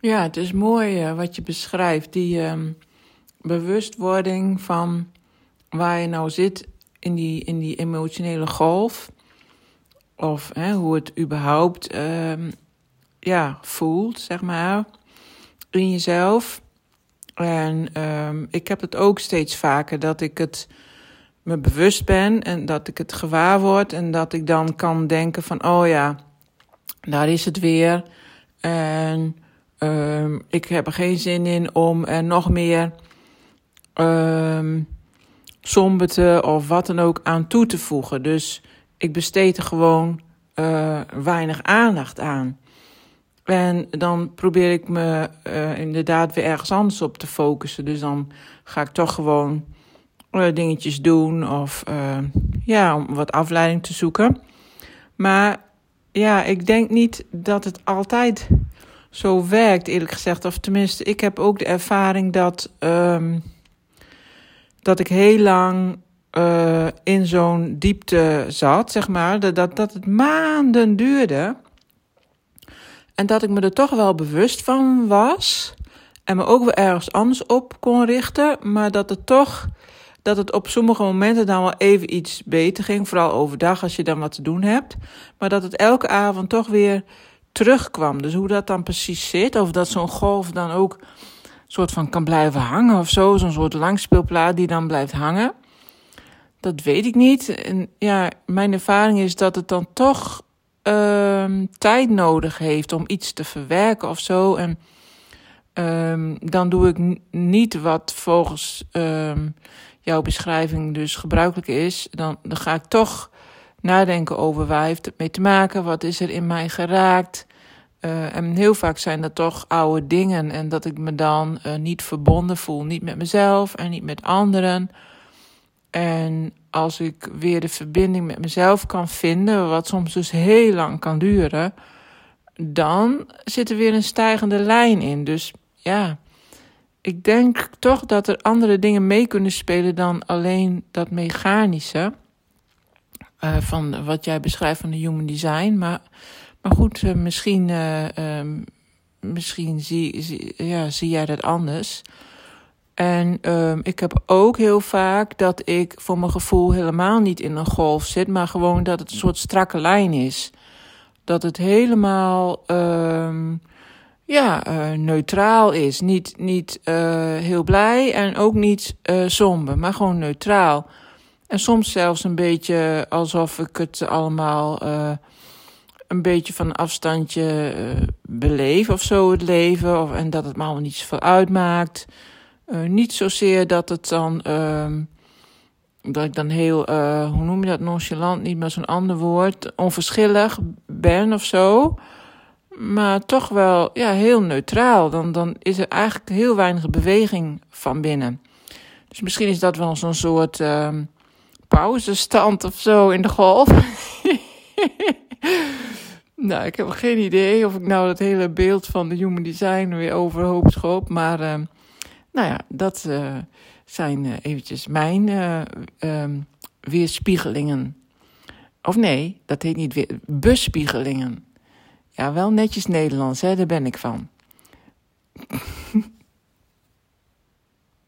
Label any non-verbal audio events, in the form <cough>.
Ja, het is mooi uh, wat je beschrijft. Die um, bewustwording van waar je nou zit in die, in die emotionele golf. Of hè, hoe het überhaupt um, ja, voelt, zeg maar, in jezelf. En um, ik heb het ook steeds vaker dat ik het me bewust ben en dat ik het gewaar word en dat ik dan kan denken van, oh ja, daar is het weer. En um, ik heb er geen zin in om er nog meer um, somberte of wat dan ook aan toe te voegen. Dus ik besteed er gewoon uh, weinig aandacht aan. En dan probeer ik me uh, inderdaad weer ergens anders op te focussen. Dus dan ga ik toch gewoon uh, dingetjes doen of ja, om wat afleiding te zoeken. Maar ja, ik denk niet dat het altijd zo werkt, eerlijk gezegd. Of tenminste, ik heb ook de ervaring dat, um, dat ik heel lang uh, in zo'n diepte zat, zeg maar. Dat, dat, dat het maanden duurde. En dat ik me er toch wel bewust van was. En me ook weer ergens anders op kon richten. Maar dat het toch. Dat het op sommige momenten dan wel even iets beter ging. Vooral overdag als je dan wat te doen hebt. Maar dat het elke avond toch weer terugkwam. Dus hoe dat dan precies zit. Of dat zo'n golf dan ook soort van kan blijven hangen of zo. Zo'n soort langspeelplaat die dan blijft hangen. Dat weet ik niet. En ja, mijn ervaring is dat het dan toch uh, tijd nodig heeft om iets te verwerken of zo. En um, dan doe ik niet wat volgens um, jouw beschrijving dus gebruikelijk is. Dan, dan ga ik toch nadenken over waar heeft het mee te maken, wat is er in mij geraakt. Uh, en heel vaak zijn dat toch oude dingen en dat ik me dan uh, niet verbonden voel, niet met mezelf en niet met anderen. En als ik weer de verbinding met mezelf kan vinden, wat soms dus heel lang kan duren, dan zit er weer een stijgende lijn in. Dus ja, ik denk toch dat er andere dingen mee kunnen spelen dan alleen dat mechanische. Uh, van wat jij beschrijft van de human design. Maar, maar goed, uh, misschien, uh, misschien zie, zie, ja, zie jij dat anders. En um, ik heb ook heel vaak dat ik voor mijn gevoel helemaal niet in een golf zit, maar gewoon dat het een soort strakke lijn is. Dat het helemaal um, ja, uh, neutraal is. Niet, niet heel blij en ook niet uh, somber, maar gewoon neutraal. En soms zelfs een beetje alsof ik het allemaal een beetje van afstandje beleef of zo, het leven. Of, en dat het me allemaal niet zoveel uitmaakt. Uh, niet zozeer dat het dan. Uh, dat ik dan heel, uh, hoe noem je dat, nonchalant, niet meer zo'n ander woord, onverschillig ben of zo. Maar toch wel ja, heel neutraal. Dan, dan is er eigenlijk heel weinig beweging van binnen. Dus misschien is dat wel zo'n soort uh, pauzestand of zo in de golf. <laughs> nou, ik heb geen idee of ik nou dat hele beeld van de human design weer overhoop schoop. Maar ehm, nou ja, dat uh, zijn uh, eventjes mijn uh, um, weerspiegelingen. Of nee, dat heet niet weer, bespiegelingen. Ja, wel netjes Nederlands, hè, daar ben ik van.